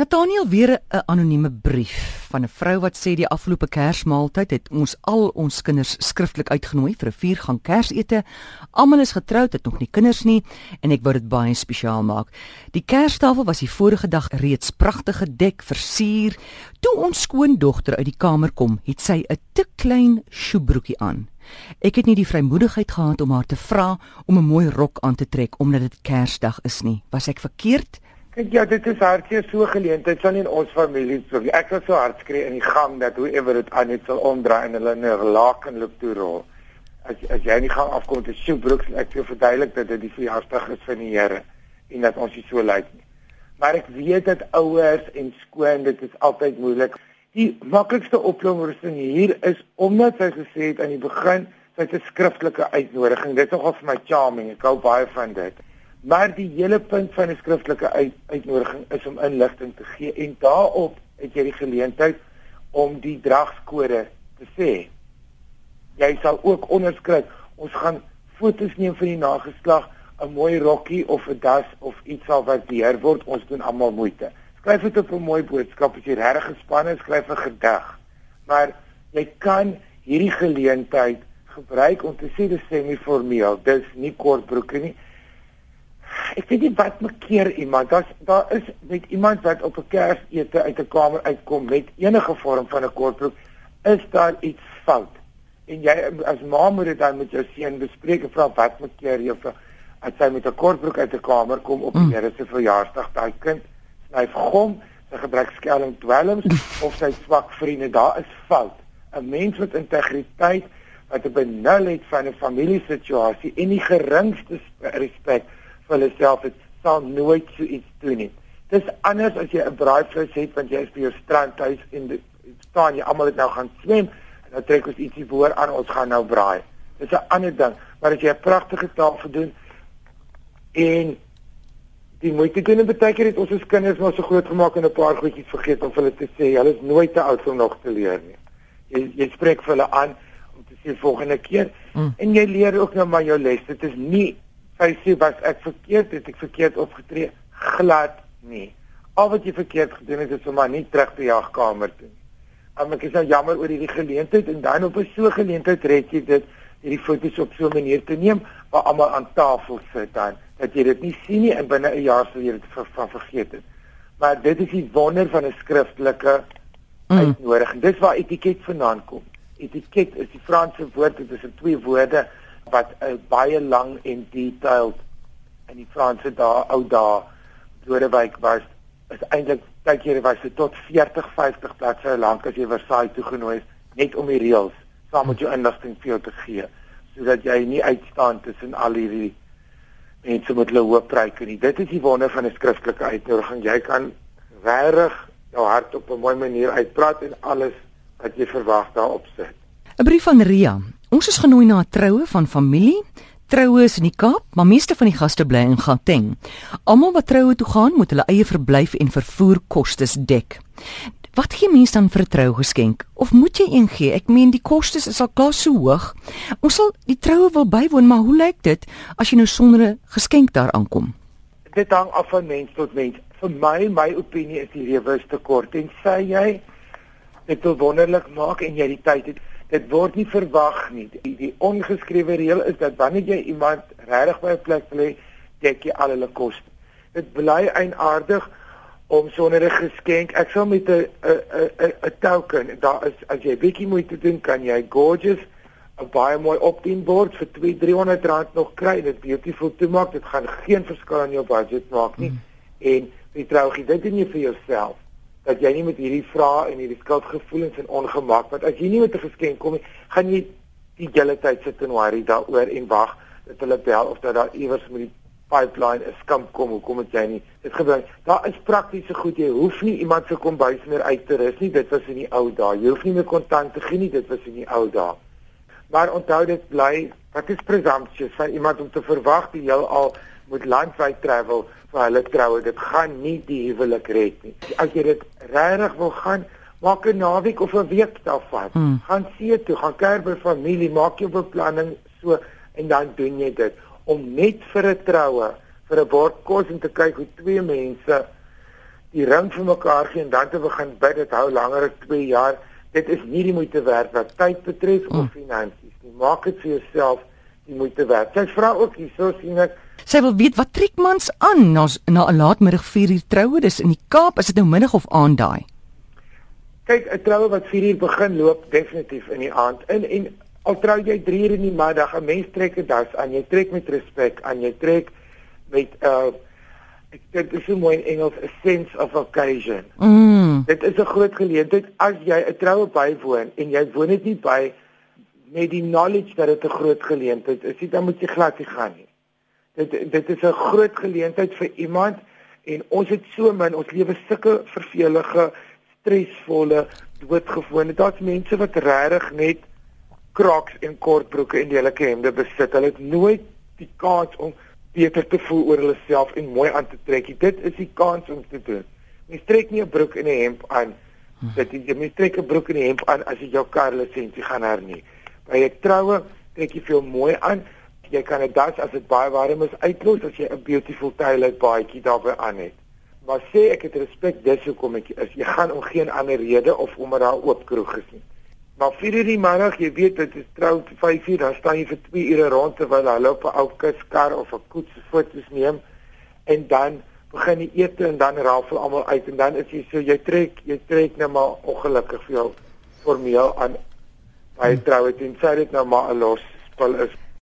Nathaniel weer 'n anonieme brief van 'n vrou wat sê die afgelope Kersmaaltyd het ons al ons kinders skriftelik uitgenooi vir 'n viergang Kersete. Almal is getroud, het nog nie kinders nie en ek wou dit baie spesiaal maak. Die Kerstafel was die vorige dag reeds pragtig gedek, versier. Toe ons skoondogter uit die kamer kom, het sy 'n te klein sjoebroekie aan. Ek het nie die vrymoedigheid gehad om haar te vra om 'n mooi rok aan te trek omdat dit Kersdag is nie. Was ek verkeerd? Kyk ja, dit is hartjie so geleentheid van in ons familie so. Ek was so hard skree in die gang dat whoever dit aan het sal omdraai en hulle in 'n laken loop toe rol. As as jy nie gaan afkom te sjoe broeks ek wil verduidelik dat dit die verjaarsdag is van die Here en dat ons nie so lyk nie. Maar ek weet dat ouers en skoon dit is altyd moeilik. Die maklikste oplossing hier is omdat sy gesê het aan die begin sy 'n skriftelike uitnodiging. Dit is nogal vir my charming. Ek hou baie van dit. Maar die hele punt van 'n skriftelike uit, uitnodiging is om inligting te gee en daarop het jy die geleentheid om die dragskode te sê. Jy sal ook onderskryf. Ons gaan fotos neem van die nageslag, 'n mooi rokkie of 'n das of iets sal waardeer word. Ons doen almal moeite. Skryf dit op 'n mooi boodskap as jy regtig gespanne is, skryf 'n gedig. Maar jy kan hierdie geleentheid gebruik om te sê dis semi-formeel. Dis nie kortbroeke nie ek weet nie wat maak keer iemand. Daar's daar is met iemand wat op 'n Kersete uit 'n kamer uitkom met enige vorm van 'n kortbroek, is daar iets fout. En jy as ma moet dit dan met jou seun bespreek en vra wat maak keer vir as hy met 'n kortbroek uit 'n kamer kom op die mm. Here se verjaarsdag, daai kind sny gom, sy gebruik skelm dwelms of sy swak vriende, daar is fout. 'n Mens met integriteit wat 'n benul het van 'n familiesituasie en die geringste respek vir hulle self het sal nooit so iets doen nie. Dis anders as jy 'n braaivleis het want jy is by jou strandhuis en die, staan jy almal het nou gaan swem en dan trek ons ietsie voor aan ons gaan nou braai. Dis 'n ander ding, maar as jy 'n pragtige tafel doen en die moeite doen en baie keer het ons as kinders maar so groot gemaak en 'n paar goedjies vergeet om hulle te sê hulle is nooit te oud om nog te leer nie. Jy jy spreek vir hulle aan om te sê volgende keer mm. en jy leer ook nou maar jou les. Dit is nie sy sê was ek verkeerd het ek verkeerd opgetree? Glad nie. Al wat jy verkeerd gedoen het is om maar nie terug te jagkamer toe maar ek is nou jammer oor hierdie geleentheid en dan op 'n so geleentheid red jy dit hierdie foto's op so 'n manier te neem waar almal aan tafel sit dan dat jy dit nie sien nie en binne 'n jaar sal jy dit ver, van vergeet het. Maar dit is die wonder van 'n skriftelike mm. uitnodiging. Dis waar etiket vandaan kom. Etiket is die Franse woord dit is twee woorde wat uh, baie lang en detailed in die Franse dae ou dae Dodewyk was is eintlik kyk jy was dit tot 40 50 bladsye lank as jy Versailles toegenooi is net om die reëls saam met jou inligting vir jou te gee sodat jy nie uitstaan tussen al hierdie mense met hulle hoë pryke nie. Dit is die wonder van 'n skriftelike uitnodiging. Jy kan regtig jou hart op 'n mooi manier uitpraat en alles wat jy verwag daarop sit. 'n brief van Ria Ons is genooi na 'n troue van familie. Troue is in die Kaap, maar meeste van die gaste bly in Gauteng. Almal wat troue toe gaan, moet hulle eie verblyf en vervoerkostes dek. Wat gee mense dan vir 'n trougeskenk? Of moet jy een gee? Ek meen die kostes is al klaar so hoog. Ons sal die troue wil bywoon, maar hoe lyk dit as jy nou sonder 'n geskenk daar aankom? Dit hang af van mens tot mens. Vir my, my opinie is die lewe is te kort en sê jy dit wonderlik maak en jy die tyd het dit word nie verwag nie. Die, die ongeskrewe reël is dat wanneer jy iemand regtig by 'n plek lê, dek jy al hulle koste. Dit bly eienaardig om sonder 'n geskenk. Ek sal met 'n 'n 'n 'n token, daar is as jy bietjie moeite doen, kan jy gorgeous 'n baie mooi opdienbord vir 2 300 rand nog kry. Dit beautiful te maak. Dit gaan geen verskil aan jou budget maak nie. Mm. En jy trou jy dit nie vir jouself dat jy nie met hierdie vrae en hierdie skuldgevoelens en ongemak want as jy nie met 'n geskenk kom nie, gaan jy die hele tyd sit en worry daaroor en wag dat hulle bel of dat daar iewers met die pipeline 'n skamp kom, hoekom het jy nie? Dit gebeur. Daar is praktiese goed. Jy hoef nie iemand se kombuis meer uit te rus nie. Dit was in die ou dae. Jy hoef nie meer kontant te gee nie. Dit was in die ou dae. Maar onthou dit bly, wat is presumptuous van iemand om te verwag die heel al moet landwyd travel vir hulle troue. Dit gaan nie die huwelik red nie. As jy dit regtig wil gaan, maak 'n naweek of 'n week daarvan. Hmm. Gaan see toe, gaan kuier by familie, maak jou beplanning so en dan doen jy dit om net vir 'n troue, vir 'n bord kos en te kyk hoe twee mense die ring vir mekaar gee en dan te begin bid dit hou langer as 2 jaar. Dit is nie die moeite werd wat tyd betref of mm. finansies nie. Maak dit vir jouself die moeite werd. Sy vra ook hierso sien ek Sy wil weet wat trek mans aan na na 'n laatmiddag 4 uur troue dis in die Kaap is dit nou middag of aand daai? Kyk, 'n troue wat 4 uur begin loop definitief in die aand in en al trou jy 3 uur in die middag, 'n mens trek 'n das aan, jy trek met respek aan, jy trek met uh ek dit is so mooi in Engels a sense of occasion. Mm. Dit is 'n groot geleentheid as jy 'n troue bywoon en jy woon dit nie by met die knowledge dat dit 'n groot geleentheid is, dan moet jy glad nie gaan nie. Dit dit is 'n groot geleentheid vir iemand en ons het so min ons lewe sulke vervelige stresvolle doodgewone. Daar's mense wat regtig net Crocs en kortbroeke en lelike hemde besit. Hulle het nooit die kans om beter te voel oor hulle self en mooi aan te trek. Dit is die kans om te doen. Mens trek nie 'n broek en 'n hemp aan dat jy mens trek 'n broek en 'n hemp aan as jy jou kar lisensie gaan hernie. By 'n troue trek jy veel mooi aan. Jy kan 'n das as dit baie warm is uitlos as jy 'n beautiful tailored baadjie daarbey aan het. Maar sê ek het respek dis hoekom ek is. Jy gaan om geen ander rede of omdat daar oop kroeg is nie. Maar vir die middag jy weet dit is trou 5 uur dan staan jy vir 2 ure rond terwyl hulle op 'n ou kuskar of 'n koets foto's neem. En dan begin die ete en dan rafel almal uit en dan is jy so jy trek jy trek net maar ongelukkig vir jou formeel aan by troue teen sy dit nou maar 'n los spul is